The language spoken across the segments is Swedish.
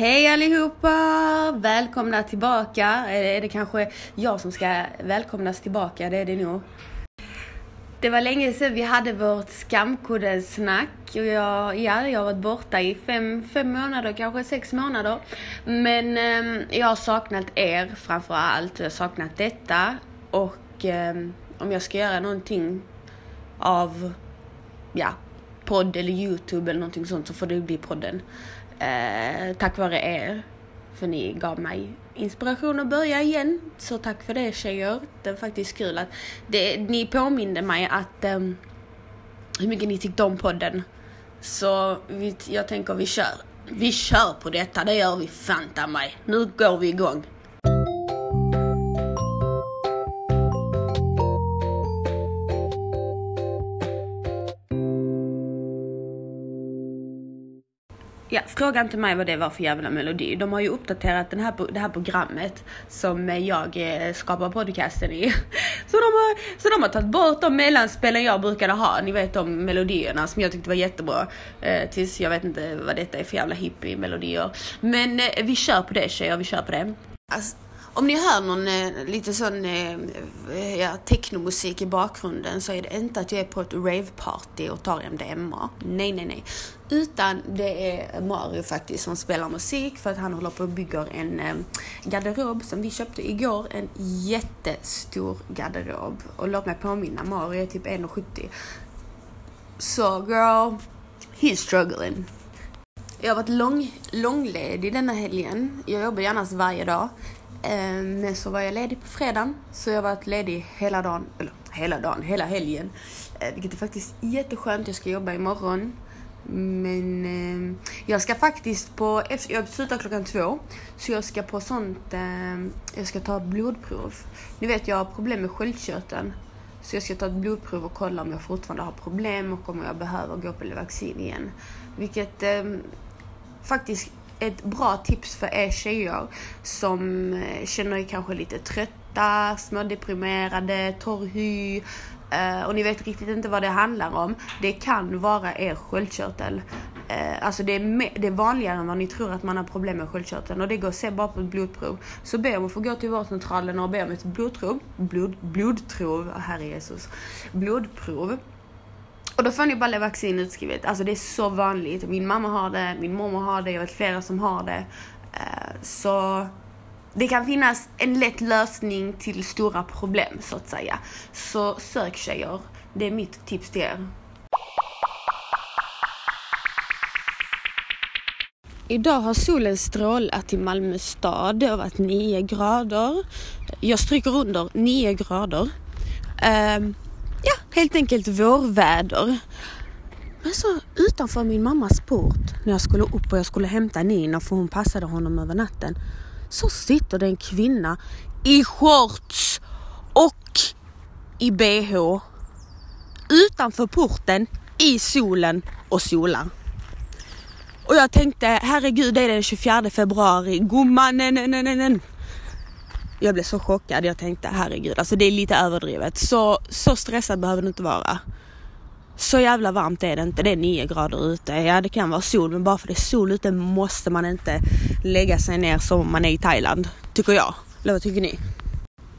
Hej allihopa! Välkomna tillbaka. Är det kanske jag som ska välkomnas tillbaka? Det är det nog. Det var länge sedan vi hade vårt skamkodden-snack. Jag, ja, jag har varit borta i fem, fem månader, kanske sex månader. Men eh, jag har saknat er framför allt. Jag har saknat detta. Och eh, om jag ska göra någonting av, ja, podd eller Youtube eller någonting sånt så får det bli podden. Eh, tack vare er. För ni gav mig inspiration att börja igen. Så tack för det tjejer. Det är faktiskt kul att det, ni påminde mig att eh, hur mycket ni tyckte om podden. Så vi, jag tänker vi kör. Vi kör på detta, det gör vi fanta mig. Nu går vi igång. Ja, fråga inte mig vad det var för jävla melodi. De har ju uppdaterat den här, det här programmet som jag eh, skapar podcasten i. Så de, har, så de har tagit bort de mellanspelen jag brukade ha. Ni vet de melodierna som jag tyckte var jättebra. Eh, tills jag vet inte vad detta är för jävla hippie-melodier. Men eh, vi kör på det tjejer, vi kör på det. Alltså, om ni hör någon eh, lite sån eh, eh, ja, technomusik i bakgrunden så är det inte att jag är på ett raveparty och tar MDMA. Nej, nej, nej. Utan det är Mario faktiskt som spelar musik för att han håller på och bygger en eh, garderob som vi köpte igår. En jättestor garderob. Och låt mig påminna, Mario är typ 1,70. Så girl, he's struggling. Jag har varit lång, långledig denna helgen. Jag jobbar ju annars varje dag. Ehm, men så var jag ledig på fredagen, så jag har varit ledig hela dagen, eller hela dagen, hela helgen. Eh, vilket är faktiskt jätteskönt. Jag ska jobba imorgon. Men eh, jag ska faktiskt på, jag slutar klockan två, så jag ska på sånt, eh, jag ska ta blodprov. Nu vet jag har problem med sköldkörteln. Så jag ska ta ett blodprov och kolla om jag fortfarande har problem och om jag behöver gå på vaccin igen. Vilket eh, faktiskt ett bra tips för er tjejer som eh, känner er kanske lite trötta, smådeprimerade, torr hy eh, och ni vet riktigt inte vad det handlar om. Det kan vara er sköldkörtel. Eh, alltså det är, det är vanligare än vad ni tror att man har problem med sköldkörteln och det går att se bara på ett blodprov. Så be om att få gå till vårdcentralen och be om ett blodprov. Blod, blodprov, herre Jesus. Blodprov och då får ni bara vaccin utskrivet. Alltså det är så vanligt. Min mamma har det, min mormor har det, jag vet flera som har det. Eh, så det kan finnas en lätt lösning till stora problem så att säga. Så sök tjejer. Det är mitt tips till er. Idag har solen strålat i Malmö stad. Det har varit 9 grader. Jag stryker under 9 grader. Ehm, Ja, helt enkelt vårväder. Men så utanför min mammas port, när jag skulle upp och jag skulle hämta Nina för hon passade honom över natten, så sitter det en kvinna i shorts och i bh utanför porten i solen och solar. Och jag tänkte, herregud det är den 24 februari, gumman, nej, nej, nej, nej. Jag blev så chockad. Jag tänkte herregud, alltså det är lite överdrivet. Så, så stressad behöver det inte vara. Så jävla varmt är det inte. Det är 9 grader ute. Ja, det kan vara sol, men bara för det är sol ute måste man inte lägga sig ner som om man är i Thailand. Tycker jag. Eller vad tycker ni?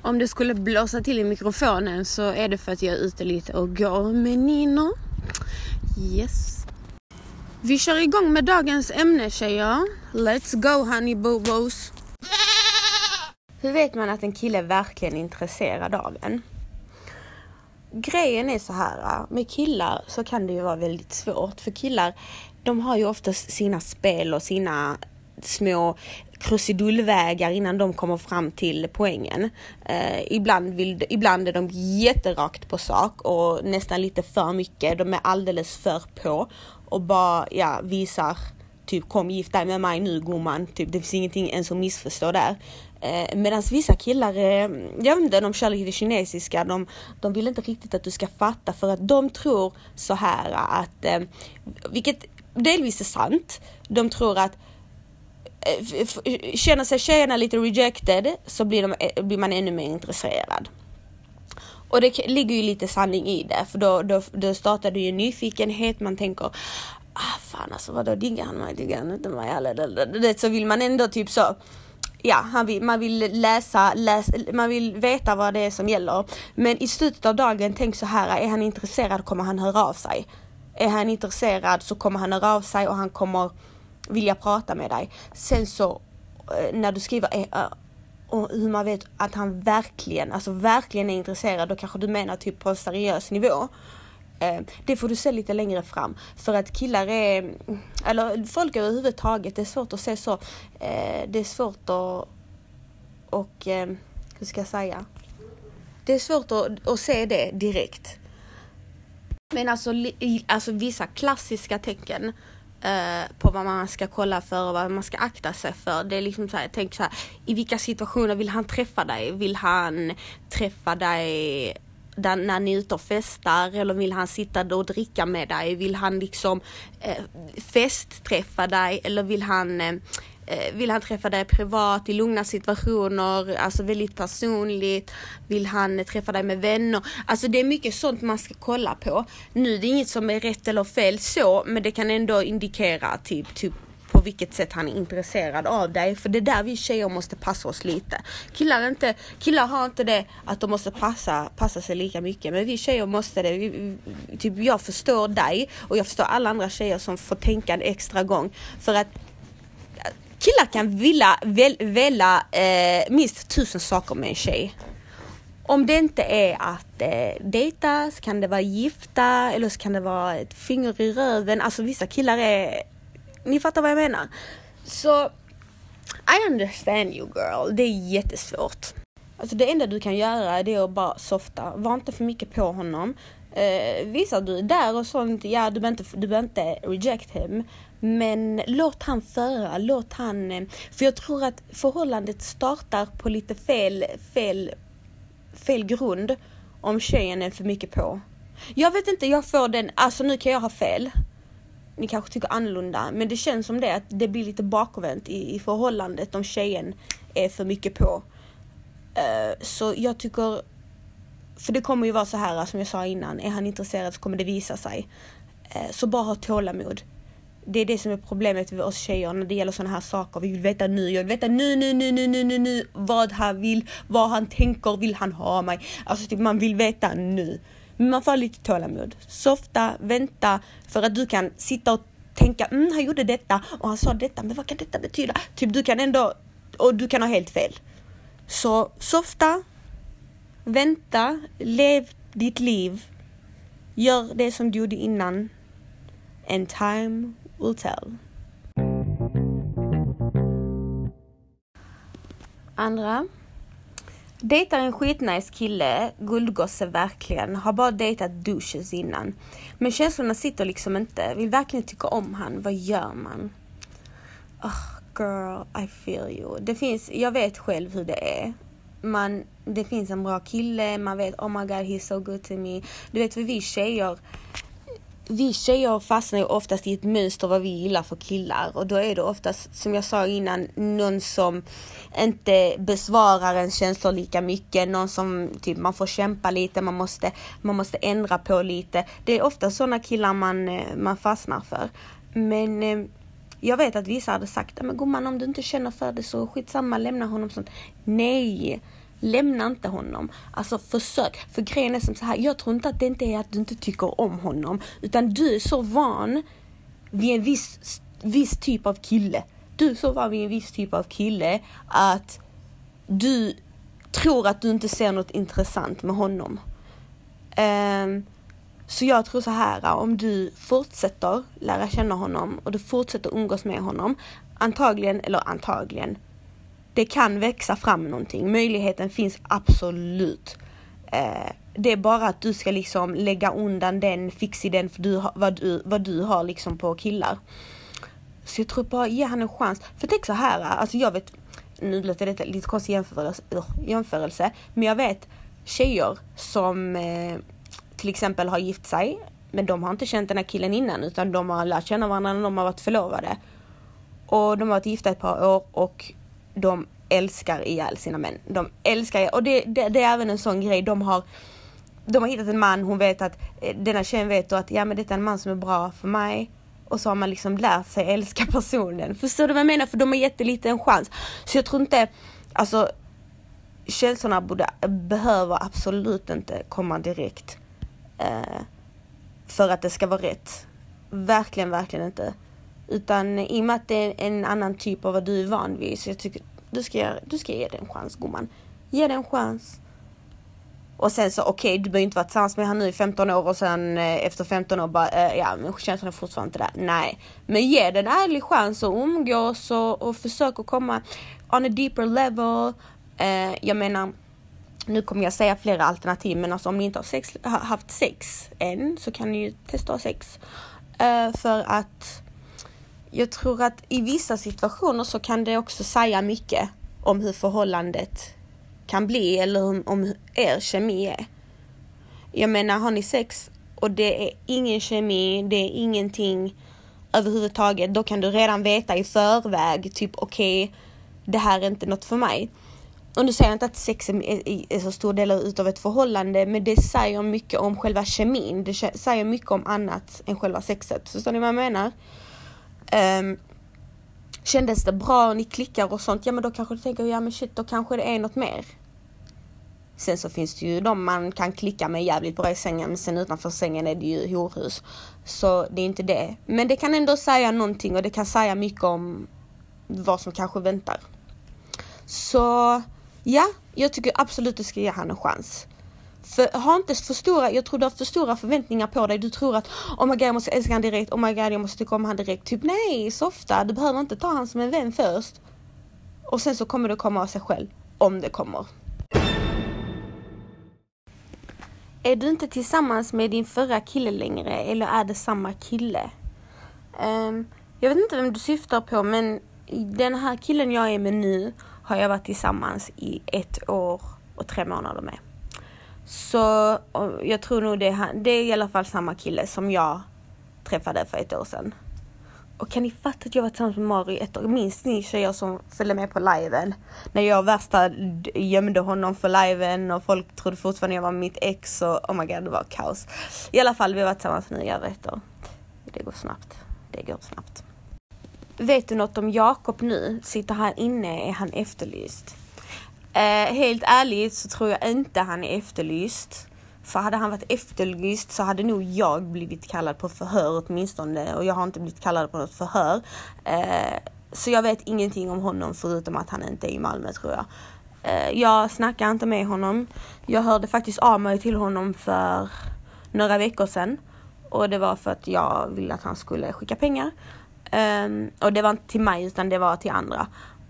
Om det skulle blåsa till i mikrofonen så är det för att jag är ute lite och går med Nino. Yes. Vi kör igång med dagens ämne tjejer. Let's go honey bobos. Hur vet man att en kille är verkligen intresserad av en? Grejen är så här, med killar så kan det ju vara väldigt svårt för killar de har ju oftast sina spel och sina små krusidullvägar innan de kommer fram till poängen. Eh, ibland, vill, ibland är de jätterakt på sak och nästan lite för mycket. De är alldeles för på och bara ja, visar typ kom gift dig med mig nu gumman. Typ, det finns ingenting ens att missförstå där. Eh, Medan vissa killar, eh, jag vet inte, de kör lite kinesiska, de, de vill inte riktigt att du ska fatta för att de tror så här att, eh, vilket delvis är sant, de tror att eh, känner sig tjejerna lite rejected så blir, de, eh, blir man ännu mer intresserad. Och det ligger ju lite sanning i det, för då, då, då startar det ju nyfikenhet, man tänker ah fan alltså vadå diggar han mig, diggar han inte mig? Eller så vill man ändå typ så ja, han vill, man vill läsa, läsa, man vill veta vad det är som gäller. Men i slutet av dagen, tänk så här, är han intresserad kommer han höra av sig. Är han intresserad så kommer han höra av sig och han kommer vilja prata med dig. Sen så eh, när du skriver eh, eh, och hur man vet att han verkligen, alltså verkligen är intresserad, då kanske du menar typ på en seriös nivå. Eh, det får du se lite längre fram. För att killar är, eller folk överhuvudtaget, det är svårt att se så. Eh, det är svårt att, och eh, hur ska jag säga? Det är svårt att, att se det direkt. Men alltså, alltså vissa klassiska tecken på vad man ska kolla för och vad man ska akta sig för. Det är liksom så här, tänk så här, i vilka situationer vill han träffa dig? Vill han träffa dig där, när ni är ute och festar eller vill han sitta och dricka med dig? Vill han liksom eh, festträffa dig eller vill han eh, eh, vill han träffa dig privat i lugna situationer, alltså väldigt personligt? Vill han träffa dig med vänner? Alltså det är mycket sånt man ska kolla på. Nu är det inget som är rätt eller fel så, men det kan ändå indikera typ, typ på vilket sätt han är intresserad av dig. För det är där vi tjejer måste passa oss lite. Killar, inte, killar har inte det att de måste passa, passa sig lika mycket. Men vi tjejer måste det. Vi, typ jag förstår dig och jag förstår alla andra tjejer som får tänka en extra gång. För att killar kan vilja väl, välja eh, minst tusen saker med en tjej. Om det inte är att eh, dejta så kan det vara gifta eller så kan det vara ett finger i röven. Alltså vissa killar är ni fattar vad jag menar. Så I understand you girl. Det är jättesvårt. Alltså det enda du kan göra är att bara softa. Var inte för mycket på honom. Eh, visar du där och sånt, ja du behöver inte, du behöver inte reject him. Men låt han föra, låt han... Eh, för jag tror att förhållandet startar på lite fel, fel, fel grund om tjejen är för mycket på. Jag vet inte, jag får den, alltså nu kan jag ha fel ni kanske tycker annorlunda, men det känns som det att det blir lite bakvänt i, i förhållandet om tjejen är för mycket på. Uh, så jag tycker, för det kommer ju vara så här som jag sa innan, är han intresserad så kommer det visa sig. Uh, så bara ha tålamod. Det är det som är problemet med oss tjejer när det gäller sådana här saker. Vi vill veta nu, jag vill veta nu, nu, nu, nu, nu, nu, nu, vad han vill, vad han tänker, vill han ha mig? Alltså typ man vill veta nu. Men man får ha lite tålamod. Softa, vänta, för att du kan sitta och tänka, mm, han gjorde detta och han sa detta, men vad kan detta betyda? Typ du kan ändå, och du kan ha helt fel. Så softa, vänta, lev ditt liv. Gör det som du gjorde innan. And time will tell. Andra Dejtar en skitnice kille, guldgosse verkligen, har bara dejtat douches innan. Men känslorna sitter liksom inte, vill verkligen tycka om han, vad gör man? Oh, girl, I feel you. Det finns, jag vet själv hur det är. Man, det finns en bra kille, man vet oh my god he's so good to me. Du vet för vi tjejer, vi tjejer fastnar ju oftast i ett mönster vad vi gillar för killar och då är det oftast, som jag sa innan, någon som inte besvarar ens känslor lika mycket, någon som typ man får kämpa lite, man måste, man måste ändra på lite. Det är ofta sådana killar man, eh, man fastnar för. Men eh, jag vet att vissa hade sagt, men gumman om du inte känner för det så skitsamma, lämna honom sånt. Nej! Lämna inte honom. Alltså försök. För grejen är som så här, jag tror inte att det inte är att du inte tycker om honom. Utan du är så van vid en viss, viss typ av kille. Du är så van vid en viss typ av kille att du tror att du inte ser något intressant med honom. Um, så jag tror så här, om du fortsätter lära känna honom och du fortsätter umgås med honom, antagligen, eller antagligen, det kan växa fram någonting. Möjligheten finns absolut. Eh, det är bara att du ska liksom lägga undan den fixiden för du, vad, du, vad du har liksom på killar. Så jag tror bara ge han en chans. För tänk så här, alltså jag vet, nu låter det lite konstig jämförelse, jämförelse, men jag vet tjejer som eh, till exempel har gift sig, men de har inte känt den här killen innan utan de har lärt känna varandra när de har varit förlovade. Och de har varit gifta ett par år och de älskar ihjäl sina män. De älskar, ihjäl... och det, det, det, är även en sån grej, de har de har hittat en man, hon vet att, eh, denna tjejen vet då att ja men detta är en man som är bra för mig och så har man liksom lärt sig älska personen. Förstår du vad jag menar? För de har gett det lite en chans. Så jag tror inte, alltså känslorna borde, behöver absolut inte komma direkt. Eh, för att det ska vara rätt. Verkligen, verkligen inte. Utan i och med att det är en annan typ av vad du är van vid så jag tycker du ska, du ska ge det en chans gumman. Ge det en chans. Och sen så okej, okay, du behöver inte vara tillsammans med honom nu i 15 år och sen eh, efter 15 år bara, eh, ja men känslan är fortfarande inte där. Nej, men ge det en ärlig chans att umgås och, och försök att komma on a deeper level. Eh, jag menar, nu kommer jag säga flera alternativ men alltså om ni inte har sex, haft sex än så kan ni ju testa sex. Eh, för att jag tror att i vissa situationer så kan det också säga mycket om hur förhållandet kan bli eller om, om er kemi är. Jag menar, har ni sex och det är ingen kemi, det är ingenting överhuvudtaget, då kan du redan veta i förväg, typ okej, okay, det här är inte något för mig. Och nu säger jag inte att sex är, är, så stor del utav ett förhållande, men det säger mycket om själva kemin. Det säger mycket om annat än själva sexet. Förstår ni vad jag menar? Um, kändes det bra, ni klickar och sånt, ja men då kanske du tänker, ja men shit, då kanske det är något mer. Sen så finns det ju de man kan klicka med jävligt bra i sängen, men sen utanför sängen är det ju horhus. Så det är inte det. Men det kan ändå säga någonting och det kan säga mycket om vad som kanske väntar. Så ja, jag tycker absolut du ska ge honom en chans. För ha inte för stora, jag tror du har för stora förväntningar på dig. Du tror att oh my god jag måste älska honom direkt, oh my god jag måste tycka om honom direkt. Typ nej, softa. Du behöver inte ta honom som en vän först. Och sen så kommer det komma av sig själv. Om det kommer. Är du inte tillsammans med din förra kille längre eller är det samma kille? Um, jag vet inte vem du syftar på men den här killen jag är med nu har jag varit tillsammans i ett år och tre månader med. Så jag tror nog det är, det är i alla fall samma kille som jag träffade för ett år sedan. Och kan ni fatta att jag var tillsammans med Mario ett år? Minns ni tjejer som följde med på liven? När jag värsta gömde honom för liven och folk trodde fortfarande jag var mitt ex och oh my god det var kaos. I alla fall, vi har varit tillsammans nu i över ett år. Det går snabbt. Det går snabbt. Vet du något om Jakob nu? Sitter han inne? Är han efterlyst? Eh, helt ärligt så tror jag inte han är efterlyst. För hade han varit efterlyst så hade nog jag blivit kallad på förhör åtminstone och jag har inte blivit kallad på något förhör. Eh, så jag vet ingenting om honom förutom att han inte är i Malmö tror jag. Eh, jag snackar inte med honom. Jag hörde faktiskt av mig till honom för några veckor sedan och det var för att jag ville att han skulle skicka pengar. Eh, och det var inte till mig utan det var till andra.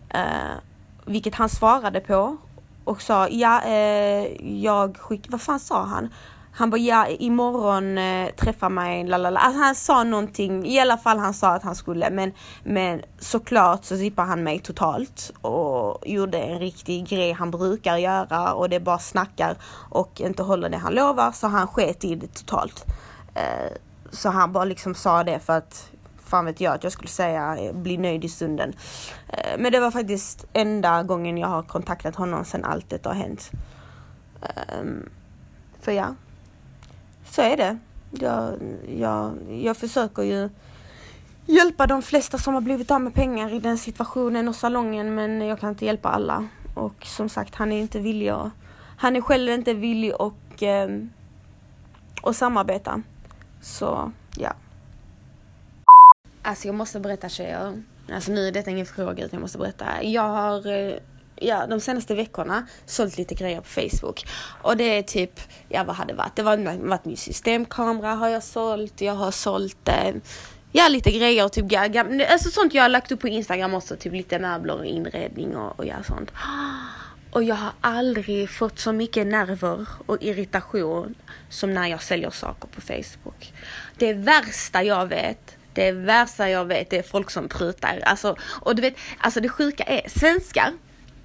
Eh, vilket han svarade på och sa ja, eh, jag skick, vad fan sa han? Han bara ja, imorgon eh, träffa mig, lalala. Alltså, han sa någonting, i alla fall han sa att han skulle men, men såklart så zippade han mig totalt och gjorde en riktig grej han brukar göra och det bara snackar och inte håller det han lovar så han sket i det totalt. Eh, så han bara liksom sa det för att fan vet jag att jag skulle säga bli nöjd i stunden. Eh, men det var faktiskt enda gången jag har kontaktat honom sedan allt detta har hänt. Ehm, för ja, så är det. Jag, jag, jag försöker ju hjälpa de flesta som har blivit av med pengar i den situationen och salongen men jag kan inte hjälpa alla. Och som sagt, han är inte villig att, han är själv inte villig och, ehm, och samarbeta. Så ja. Alltså jag måste berätta tjejer. Alltså nu är detta ingen fråga utan jag måste berätta. Jag har eh, ja, de senaste veckorna sålt lite grejer på Facebook. Och det är typ, ja vad hade det varit? Det var varit min systemkamera har jag sålt. Jag har sålt eh, Ja, lite grejer, typ alltså sånt jag har lagt upp på Instagram också, typ lite möbler och inredning och, och ja, sånt. Och jag har aldrig fått så mycket nerver och irritation som när jag säljer saker på Facebook. Det värsta jag vet det värsta jag vet det är folk som prutar. Alltså, och du vet, alltså det sjuka är svenskar.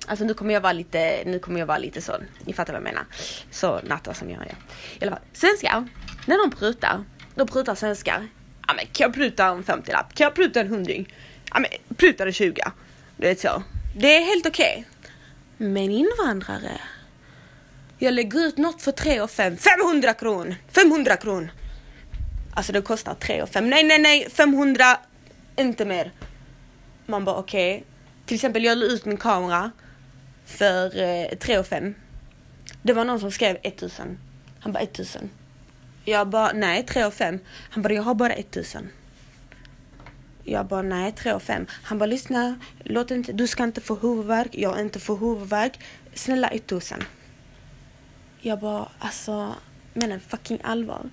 Alltså nu kommer jag vara lite, nu kommer jag vara lite sån, ni fattar vad jag menar. Så natta som jag är. I alla fall, svenskar, när de prutar, då prutar svenskar. Ja men kan jag pruta en 50-lapp? Kan jag pruta en hundring? Ja men prutar en 20. Du vet så. Det är helt okej. Okay. Men invandrare. Jag lägger ut något för 3 och 5. 500 kronor! 500 kronor! Alltså det kostar 3 och 5. Nej, nej, nej, 500, inte mer. Man bara okej. Okay. Till exempel jag la ut min kamera för eh, 3 och 5. Det var någon som skrev 1000. Han bara 1000. Jag bara nej 3 och 5. Han bara jag har bara 1000. Jag bara nej 3 och 5. Han bara lyssna, låt inte, du ska inte få huvudvärk, jag inte få huvudvärk. Snälla 1000. Jag bara alltså, menar fucking allvar.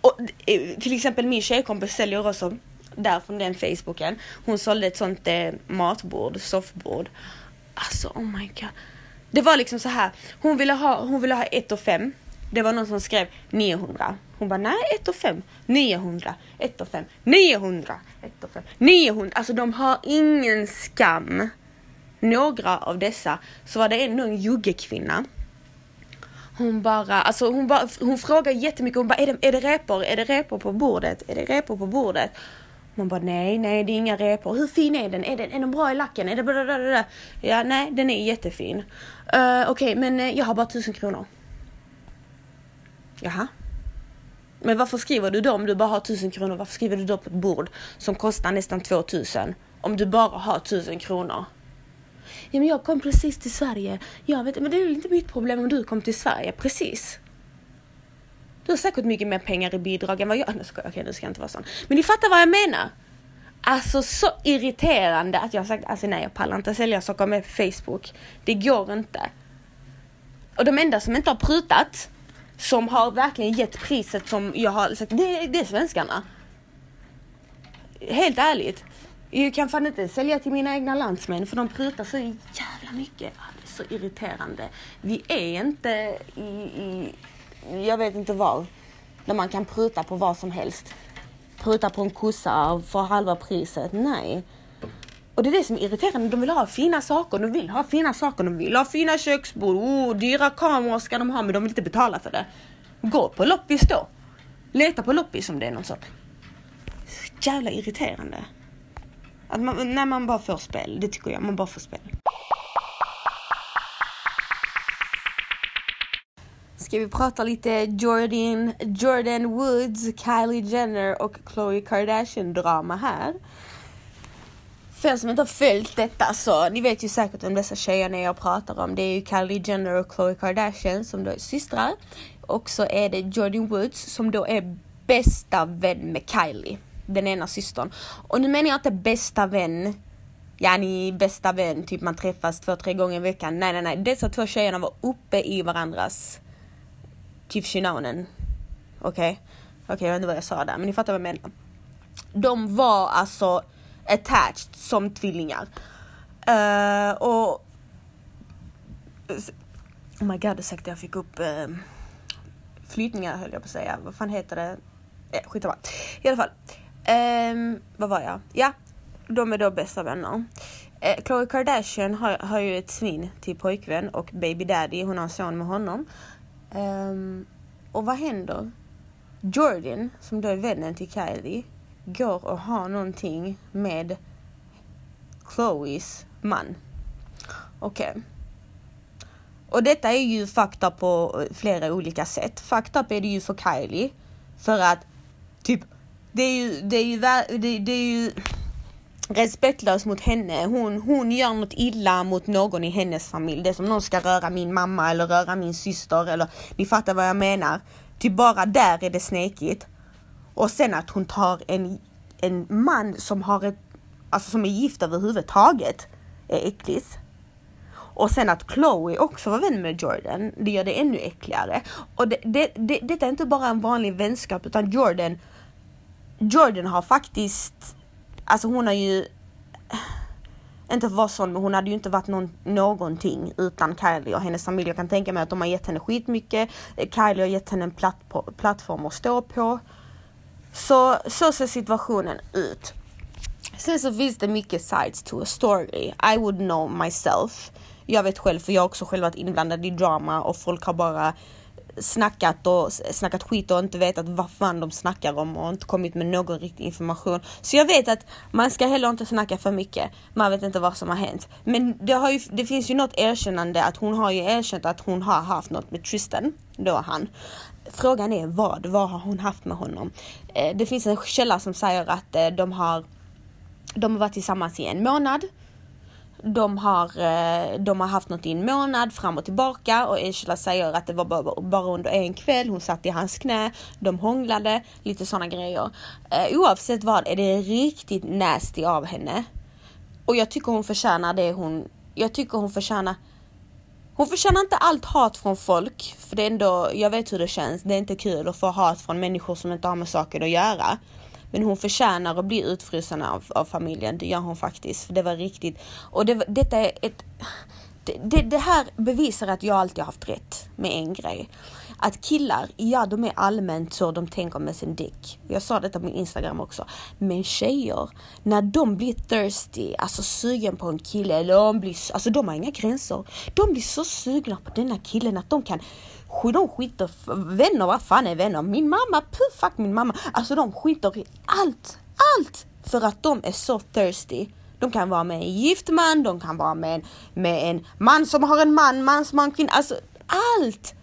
Och eh, till exempel min tjejkompis säljer också där från den facebooken. Hon sålde ett sånt eh, matbord, soffbord. Alltså oh my god. Det var liksom så här. Hon ville ha, hon ville ha 1 och 5. Det var någon som skrev 900. Hon bara nej 1 och 5. 900. 1 och 5. 900. 1 och 5. 900. Alltså de har ingen skam. Några av dessa så var det ändå en juggekvinna. Hon bara, alltså hon bara, hon frågar jättemycket. Hon bara är det, är det repor? Är det repor på bordet? Är det repor på bordet? Man bara nej, nej det är inga repor. Hur fin är den? Är den, är den bra i lacken? Är det blablabla? Ja, nej den är jättefin. Uh, Okej, okay, men eh, jag har bara tusen kronor. Jaha. Men varför skriver du då om du bara har tusen kronor? Varför skriver du då på ett bord som kostar nästan 2000? Om du bara har tusen kronor. Ja men jag kom precis till Sverige. Jag vet men det är väl inte mitt problem om du kom till Sverige precis. Du har säkert mycket mer pengar i bidrag än vad jag... Nu ska, okej, nu ska jag inte vara sån. Men ni fattar vad jag menar. Alltså så irriterande att jag har sagt alltså nej jag pallar inte sälja saker med Facebook. Det går inte. Och de enda som inte har prutat, som har verkligen gett priset som jag har sagt, det, det är svenskarna. Helt ärligt. Jag kan fan inte sälja till mina egna landsmän för de prutar så jävla mycket. Det är så irriterande. Vi är inte i, i jag vet inte var. Där man kan pruta på vad som helst. Pruta på en kossa och få halva priset. Nej. Och det är det som är irriterande. De vill ha fina saker. De vill ha fina saker. De vill ha fina köksbord. Oh, dyra kameror ska de ha men de vill inte betala för det. Gå på loppis då. Leta på loppis om det är någon sånt. Jävla irriterande. Att man, när man bara får spel. Det tycker jag. Man bara får spel. Ska vi prata lite Jordan, Jordan Woods, Kylie Jenner och Khloe Kardashian drama här. För er som inte har följt detta så, ni vet ju säkert om dessa tjejerna jag pratar om. Det är ju Kylie Jenner och Khloe Kardashian som då är systrar. Och så är det Jordan Woods som då är bästa vän med Kylie, den ena systern. Och nu menar jag inte bästa vän ja ni bästa vän, typ man träffas två, tre gånger i veckan. Nej, nej, nej. Dessa två tjejerna var uppe i varandras typ Shinonen. Okej? Okay? Okej, okay, jag vet inte vad jag sa där, men ni fattar vad jag menar. De var alltså attached som tvillingar. Uh, och... Oh my god, ursäkta jag fick upp uh, flytningar höll jag på att säga. Vad fan heter det? Eh, skitsamma. I alla fall. Um, vad var jag? Ja, de är då bästa vänner. Eh, Khloe Kardashian har, har ju ett svin till pojkvän och baby daddy, hon har en son med honom. Um, och vad händer? Jordan, som då är vännen till Kylie, går och har någonting med Chloes man. Okej. Okay. Och detta är ju fakta på eh, flera olika sätt. Fucked up är det ju för Kylie. För att, typ, det är ju, det är ju, det, det är ju respektlöst mot henne. Hon, hon gör något illa mot någon i hennes familj. Det är som någon ska röra min mamma eller röra min syster eller ni fattar vad jag menar. Typ bara där är det snekigt. Och sen att hon tar en, en man som har ett, alltså som är gift överhuvudtaget är äckligt. Och sen att Chloe också var vän med Jordan, det gör det ännu äckligare. Och det, det, det, detta är inte bara en vanlig vänskap utan Jordan, Jordan har faktiskt Alltså hon har ju inte för att vara sån, men hon hade ju inte varit någon, någonting utan Kylie och hennes familj. Jag kan tänka mig att de har gett henne skitmycket. Kylie har gett henne en platt på, plattform att stå på. Så, så ser situationen ut. Sen så finns det mycket sides to a story. I would know myself. Jag vet själv, för jag har också själv varit inblandad i drama och folk har bara snackat och snackat skit och inte vetat vad fan de snackar om och inte kommit med någon riktig information. Så jag vet att man ska heller inte snacka för mycket. Man vet inte vad som har hänt. Men det, har ju, det finns ju något erkännande att hon har ju erkänt att hon har haft något med Tristan, då han. frågan är vad, vad har hon haft med honom? Eh, det finns en källa som säger att eh, de har de har varit tillsammans i en månad. De har, eh, de har haft något i en månad fram och tillbaka och Angela säger att det var bara, bara under en kväll. Hon satt i hans knä, de hånglade, lite sådana grejer. Eh, oavsett vad är det riktigt nasty av henne. Och jag tycker hon förtjänar det hon, jag tycker hon förtjänar hon förtjänar inte allt hat från folk, för det är ändå, jag vet hur det känns. Det är inte kul att få hat från människor som inte har med saker att göra. Men hon förtjänar att bli utfrusen av, av familjen, det gör hon faktiskt. För det var riktigt. Och det, detta är ett... Det, det, det här bevisar att jag alltid haft rätt med en grej. Att killar, ja de är allmänt så de tänker med sin dick. Jag sa detta på min Instagram också. Men tjejer, när de blir thirsty, alltså sugen på en kille, eller de blir, alltså de har inga gränser. De blir så sugna på denna killen att de kan de skiter, vänner, vad fan är vänner? Min mamma, puh, fuck min mamma. Alltså de skiter i allt, allt! För att de är så thirsty. De kan vara med en gift man, de kan vara med en, med en man som har en man, man som har en kvinna. Alltså allt!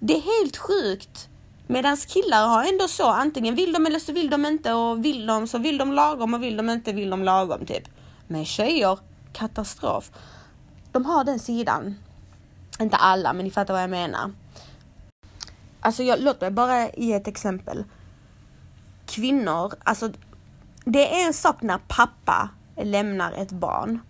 Det är helt sjukt. Medan killar har ändå så, antingen vill de eller så vill de inte och vill de så vill de lagom och vill de inte vill de lagom typ. Men tjejer, katastrof. De har den sidan. Inte alla, men ni fattar vad jag menar. Alltså jag, låt mig bara ge ett exempel. Kvinnor, alltså det är en sak när pappa lämnar ett barn.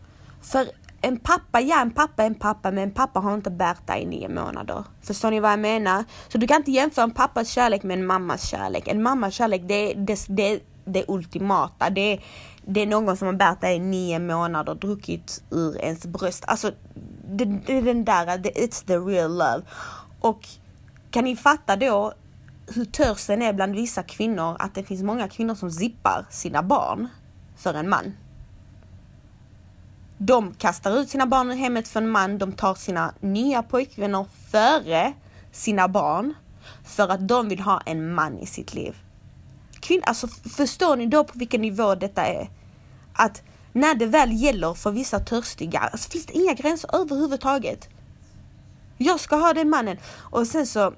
För en pappa, ja en pappa är en pappa men en pappa har inte bärt dig i nio månader. Förstår ni vad jag menar? Så du kan inte jämföra en pappas kärlek med en mammas kärlek. En mammas kärlek det är det, det, det ultimata. Det är, det är någon som har bärt dig i nio månader druckit ur ens bröst. Alltså det, det är den där, it's the real love. Och kan ni fatta då hur törsten är bland vissa kvinnor att det finns många kvinnor som zippar sina barn för en man? De kastar ut sina barn ur hemmet för en man, de tar sina nya pojkvänner före sina barn för att de vill ha en man i sitt liv. Kvinn, alltså förstår ni då på vilken nivå detta är? Att när det väl gäller för vissa törstiga, alltså finns det inga gränser överhuvudtaget. Jag ska ha den mannen. Och sen så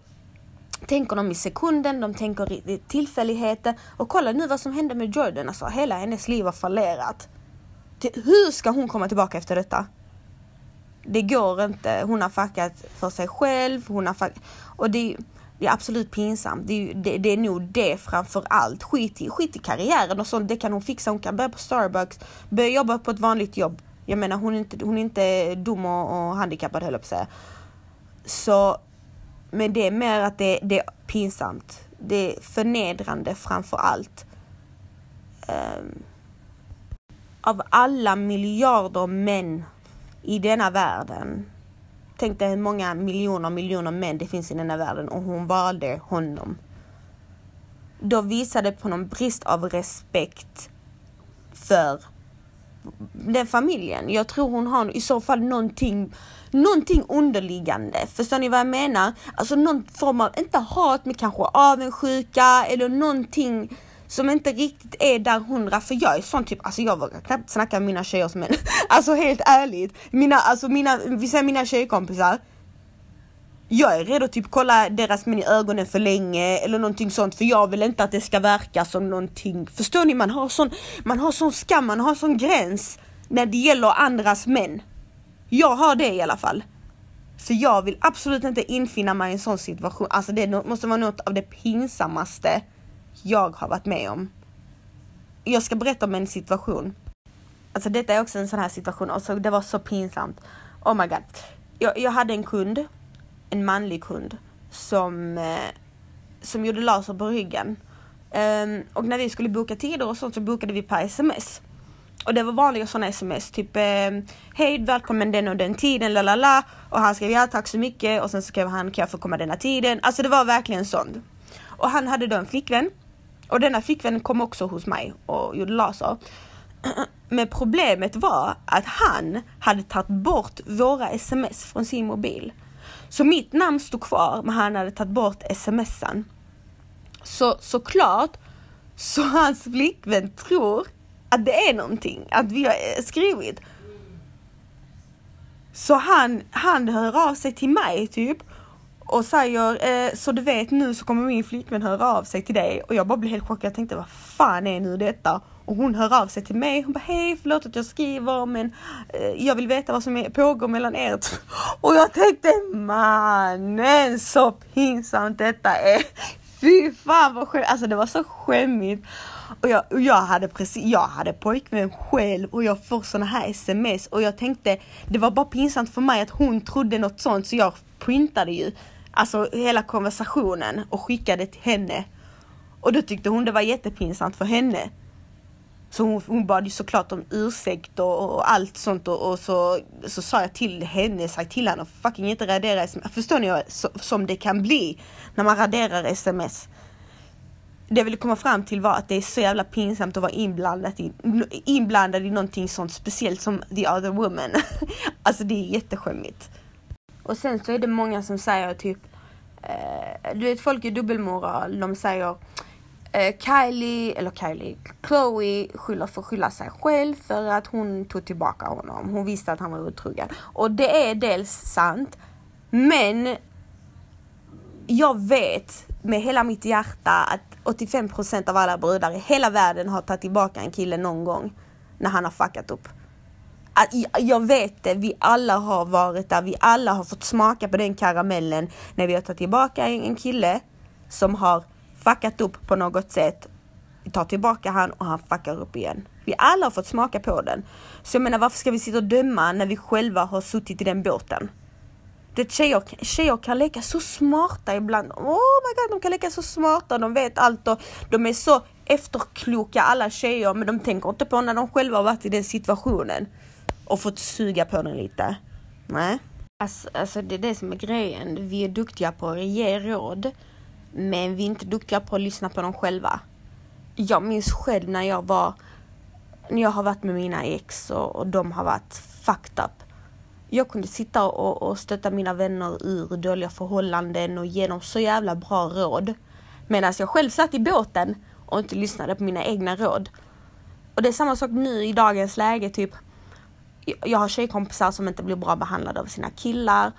tänker de i sekunden, de tänker i tillfälligheter. Och kolla nu vad som hände med Jordan, alltså hela hennes liv har fallerat. Hur ska hon komma tillbaka efter detta? Det går inte. Hon har fuckat för sig själv, hon har fuckat, och det, det är absolut pinsamt. Det, det, det är nog det framför allt. Skit i, skit i karriären och sånt, det kan hon fixa. Hon kan börja på Starbucks, börja jobba på ett vanligt jobb. Jag menar hon är inte, hon är inte dum och, och handikappad höll jag på att säga. Så, men det är mer att det, det är pinsamt. Det är förnedrande framför allt. Um, av alla miljarder män i denna världen. Tänk dig hur många miljoner miljoner män det finns i denna världen och hon valde honom. Då visar det på någon brist av respekt för den familjen. Jag tror hon har i så fall någonting, någonting underliggande. Förstår ni vad jag menar? Alltså någon form av, inte hat, men kanske avundsjuka eller någonting som inte riktigt är där hundra. För jag är sån typ, alltså jag vågar knappt snacka med mina tjejer som alltså helt ärligt. Mina, alltså mina, vi säger mina tjejkompisar. Jag är redo att typ kolla deras män i ögonen för länge eller någonting sånt för jag vill inte att det ska verka som någonting. Förstår ni? Man har sån, man har sån skam, man har sån gräns när det gäller andras män. Jag har det i alla fall. För jag vill absolut inte infinna mig i en sån situation. Alltså det måste vara något av det pinsammaste jag har varit med om. Jag ska berätta om en situation. Alltså detta är också en sån här situation, alltså det var så pinsamt. Oh my god. Jag, jag hade en kund, en manlig kund, som, eh, som gjorde laser på ryggen. Um, och när vi skulle boka tider och sånt så bokade vi per sms. Och det var vanliga sådana sms, typ eh, Hej, välkommen den och den tiden, la la la. Och han skrev ja tack så mycket och sen skrev han kan jag få komma denna tiden. Alltså det var verkligen sånt. Och han hade då en flickvän och denna flickvän kom också hos mig och gjorde laser. Men problemet var att han hade tagit bort våra sms från sin mobil. Så mitt namn stod kvar men han hade tagit bort smsen. Så såklart så hans flickvän tror att det är någonting, att vi har eh, skrivit. Så han, han hör av sig till mig typ och säger eh, så du vet nu så kommer min flickvän höra av sig till dig och jag bara blev helt chockad. Jag tänkte vad fan är nu detta? Och hon hör av sig till mig. Hon bara hej förlåt att jag skriver men eh, jag vill veta vad som är, pågår mellan er Och jag tänkte mannen så pinsamt detta är. Fy fan vad skämmigt. Alltså det var så skämmigt. Och jag, och jag hade precis, jag hade pojkvän själv och jag får såna här sms och jag tänkte det var bara pinsamt för mig att hon trodde något sånt så jag printade ju alltså hela konversationen och skickade till henne. Och då tyckte hon det var jättepinsamt för henne. Så hon, hon bad ju såklart om ursäkt och, och allt sånt och, och, så, så sa jag till henne, sa till henne fucking inte radera sms. Förstår ni så, som det kan bli när man raderar sms? Det jag ville komma fram till var att det är så jävla pinsamt att vara inblandad i, inblandad i någonting sånt speciellt som the other woman. alltså det är jätteskämmigt. Och sen så är det många som säger typ, eh, du vet folk är dubbelmoral, de säger eh, Kylie, eller Kylie, Chloe skyller för att skylla sig själv för att hon tog tillbaka honom. Hon visste att han var otrogen. Och det är dels sant, men jag vet med hela mitt hjärta att 85% av alla brudar i hela världen har tagit tillbaka en kille någon gång när han har fuckat upp jag vet det, vi alla har varit där, vi alla har fått smaka på den karamellen när vi har tagit tillbaka en kille som har fuckat upp på något sätt. Vi tar tillbaka han och han fuckar upp igen. Vi alla har fått smaka på den. Så jag menar varför ska vi sitta och döma när vi själva har suttit i den båten? Det tjejer, tjejer kan leka så smarta ibland. Oh my god, de kan leka så smarta, de vet allt och de är så efterkloka alla tjejer men de tänker inte på när de själva har varit i den situationen och fått suga på den lite. Nej. Alltså, alltså det är det som är grejen. Vi är duktiga på att ge råd, men vi är inte duktiga på att lyssna på dem själva. Jag minns själv när jag var, när jag har varit med mina ex och, och de har varit fucked up. Jag kunde sitta och, och stötta mina vänner ur dåliga förhållanden och ge dem så jävla bra råd. Medan jag själv satt i båten och inte lyssnade på mina egna råd. Och det är samma sak nu i dagens läge, typ jag har tjejkompisar som inte blir bra behandlade av sina killar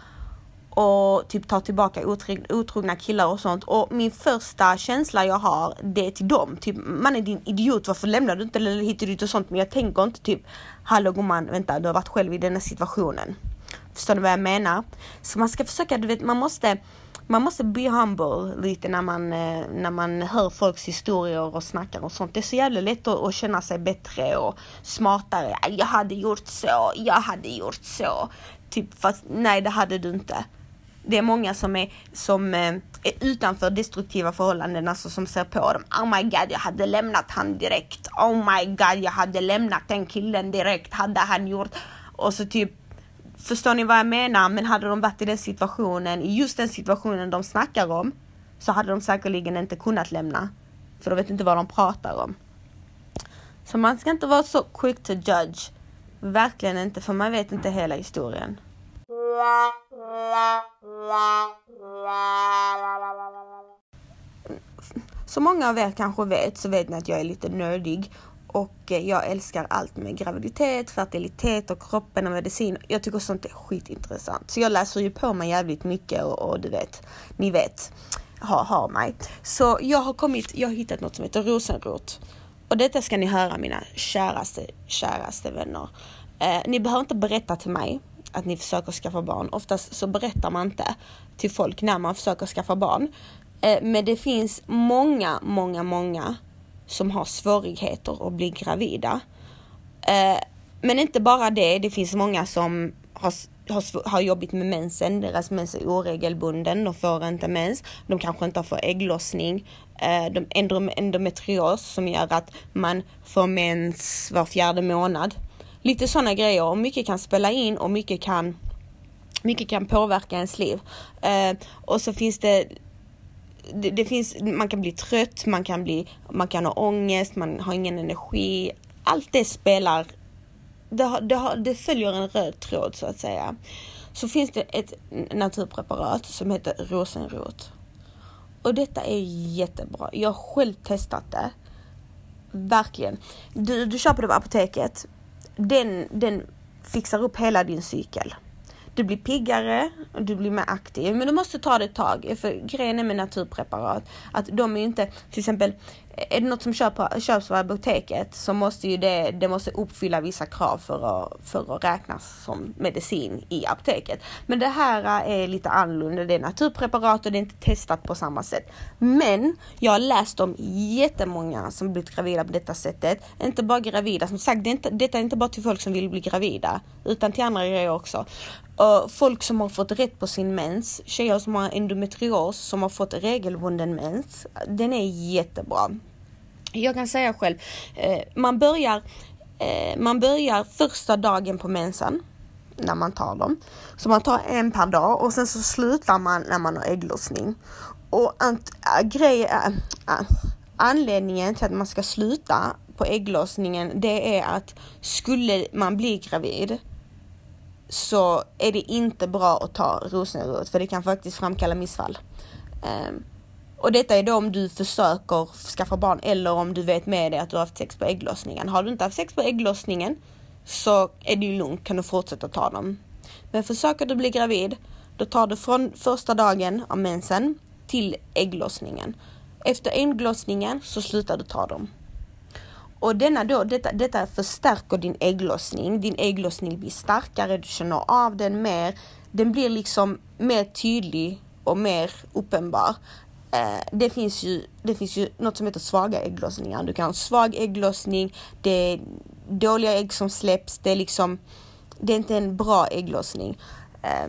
och typ tar tillbaka otrogna killar och sånt. Och min första känsla jag har, det är till dem. Typ, man är din idiot, varför lämnar du inte eller hit och dit och sånt. Men jag tänker inte typ, hallå gumman, vänta, du har varit själv i den här situationen. Förstår du vad jag menar? Så man ska försöka, du vet, man måste man måste be humble lite när man, eh, när man hör folks historier och snackar och sånt. Det är så jävla lätt att, att känna sig bättre och smartare. Jag hade gjort så, jag hade gjort så. Typ fast nej det hade du inte. Det är många som är, som eh, är utanför destruktiva förhållanden, alltså som ser på dem. Oh my god, jag hade lämnat han direkt. Oh my god, jag hade lämnat den killen direkt. Hade han gjort... Och så typ Förstår ni vad jag menar? Men hade de varit i den situationen, i just den situationen de snackar om, så hade de säkerligen inte kunnat lämna. För de vet inte vad de pratar om. Så man ska inte vara så quick to judge. Verkligen inte, för man vet inte hela historien. Som många av er kanske vet så vet ni att jag är lite nördig och eh, jag älskar allt med graviditet, fertilitet och kroppen och medicin. Jag tycker sånt är skitintressant. Så jag läser ju på mig jävligt mycket och, och du vet, ni vet, har, ha mig. Så jag har kommit, jag har hittat något som heter rosenrot. Och detta ska ni höra mina käraste, käraste vänner. Eh, ni behöver inte berätta till mig att ni försöker skaffa barn. Oftast så berättar man inte till folk när man försöker skaffa barn. Eh, men det finns många, många, många som har svårigheter att bli gravida. Eh, men inte bara det, det finns många som har, har, har jobbigt med mensen, deras mens är oregelbunden, de får inte mens, de kanske inte får ägglossning, eh, de endometrios som gör att man får mens var fjärde månad. Lite sådana grejer och mycket kan spela in och mycket kan mycket kan påverka ens liv. Eh, och så finns det det, det, finns, man kan bli trött, man kan, bli, man kan ha ångest, man har ingen energi. Allt det spelar, det, det, det följer en röd tråd så att säga. Så finns det ett naturpreparat som heter rosenrot. Och detta är jättebra. Jag har själv testat det. Verkligen. Du, du köper det på apoteket. Den, den fixar upp hela din cykel du blir piggare, och du blir mer aktiv. Men du måste ta det ett tag. För grejen är med naturpreparat att de är ju inte, till exempel är det något som köps på apoteket så måste ju det, det måste uppfylla vissa krav för att, för att räknas som medicin i apoteket. Men det här är lite annorlunda, det är naturpreparat och det är inte testat på samma sätt. Men jag har läst om jättemånga som blivit gravida på detta sättet. Inte bara gravida, som sagt det är inte, detta är inte bara till folk som vill bli gravida utan till andra grejer också. Uh, folk som har fått rätt på sin mens, tjejer som har endometrios, som har fått regelbunden mens. Den är jättebra. Jag kan säga själv, uh, man börjar uh, man börjar första dagen på mensen när man tar dem. Så man tar en per dag och sen så slutar man när man har ägglossning. Och ant, äh, eh, grej, äh, äh, anledningen till att man ska sluta på ägglossningen det är att skulle man bli gravid så är det inte bra att ta rosenrot för det kan faktiskt framkalla missfall. Um, och detta är då om du försöker skaffa barn eller om du vet med dig att du har haft sex på ägglossningen. Har du inte haft sex på ägglossningen så är det ju lugnt, kan du fortsätta ta dem. Men försöker du bli gravid, då tar du från första dagen av mensen till ägglossningen. Efter ägglossningen så slutar du ta dem. Och denna då, detta, detta förstärker din ägglossning. Din ägglossning blir starkare, du känner av den mer. Den blir liksom mer tydlig och mer uppenbar. Eh, det, finns ju, det finns ju något som heter svaga ägglossningar. Du kan ha svag ägglossning, det är dåliga ägg som släpps, det är liksom, det är inte en bra ägglossning. Eh,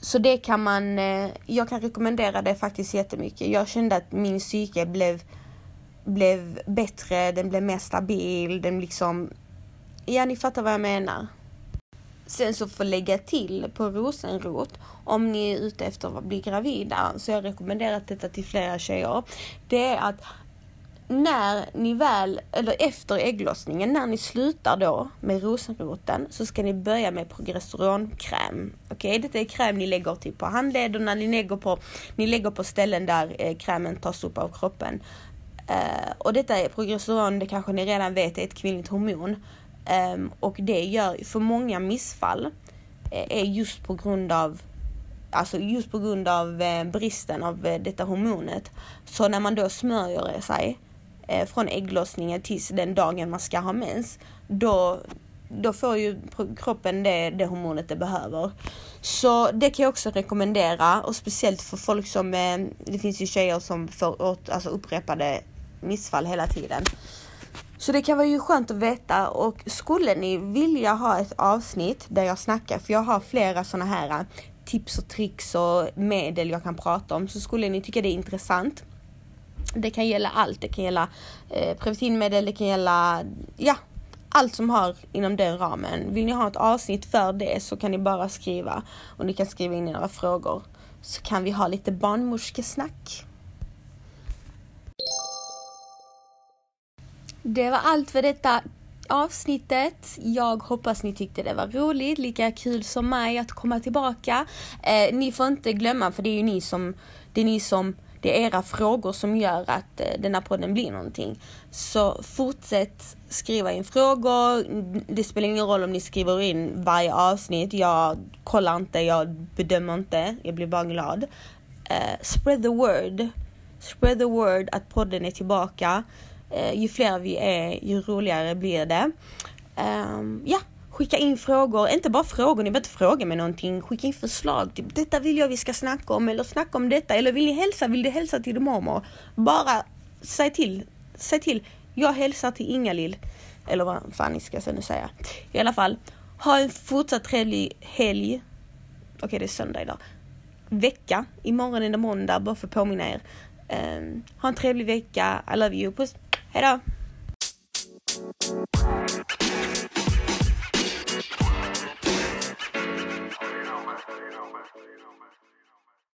så det kan man, eh, jag kan rekommendera det faktiskt jättemycket. Jag kände att min psyke blev blev bättre, den blev mer stabil, den liksom... Ja, ni fattar vad jag menar. Sen så får lägga till på rosenrot om ni är ute efter att bli gravida, så jag rekommenderar detta till flera tjejer. Det är att när ni väl, eller efter ägglossningen, när ni slutar då med rosenroten så ska ni börja med progesteronkräm. Okej, okay? detta är kräm ni lägger typ på handlederna, ni lägger på, ni lägger på ställen där eh, krämen tas upp av kroppen. Uh, och detta är progesteron, det kanske ni redan vet, är ett kvinnligt hormon. Um, och det gör för många missfall uh, är just på grund av Alltså just på grund av uh, bristen av detta hormonet. Så när man då smörjer sig från ägglossningen tills den dagen man ska ha mens, då, då får ju kroppen det, det hormonet det behöver. Så det kan jag också rekommendera och speciellt för folk som, det finns ju tjejer som får alltså upprepade missfall hela tiden. Så det kan vara ju skönt att veta och skulle ni vilja ha ett avsnitt där jag snackar, för jag har flera sådana här äh, tips och tricks och medel jag kan prata om, så skulle ni tycka det är intressant. Det kan gälla allt, det kan gälla eh, preventivmedel, det kan gälla, ja, allt som har inom den ramen. Vill ni ha ett avsnitt för det så kan ni bara skriva och ni kan skriva in era frågor så kan vi ha lite barnmorskesnack. Det var allt för detta avsnittet. Jag hoppas ni tyckte det var roligt, lika kul som mig att komma tillbaka. Eh, ni får inte glömma, för det är ju ni som, det är ni som, det är era frågor som gör att eh, den här podden blir någonting. Så fortsätt skriva in frågor. Det spelar ingen roll om ni skriver in varje avsnitt. Jag kollar inte, jag bedömer inte. Jag blir bara glad. Eh, spread the word. Spread the word att podden är tillbaka. Eh, ju fler vi är, ju roligare blir det. Ehm, ja, skicka in frågor, inte bara frågor, ni behöver inte fråga mig någonting. Skicka in förslag, typ detta vill jag vi ska snacka om, eller snacka om detta, eller vill ni hälsa, vill du hälsa till mormor? Bara säg till, säg till. Jag hälsar till Ingalill. Eller vad fan ni ska nu säga. I alla fall, ha en fortsatt trevlig helg. Okej, okay, det är söndag idag. Vecka. Imorgon är det måndag, bara för att påminna er. Um, ha en trevlig vecka. I love you. Puss. Hej då!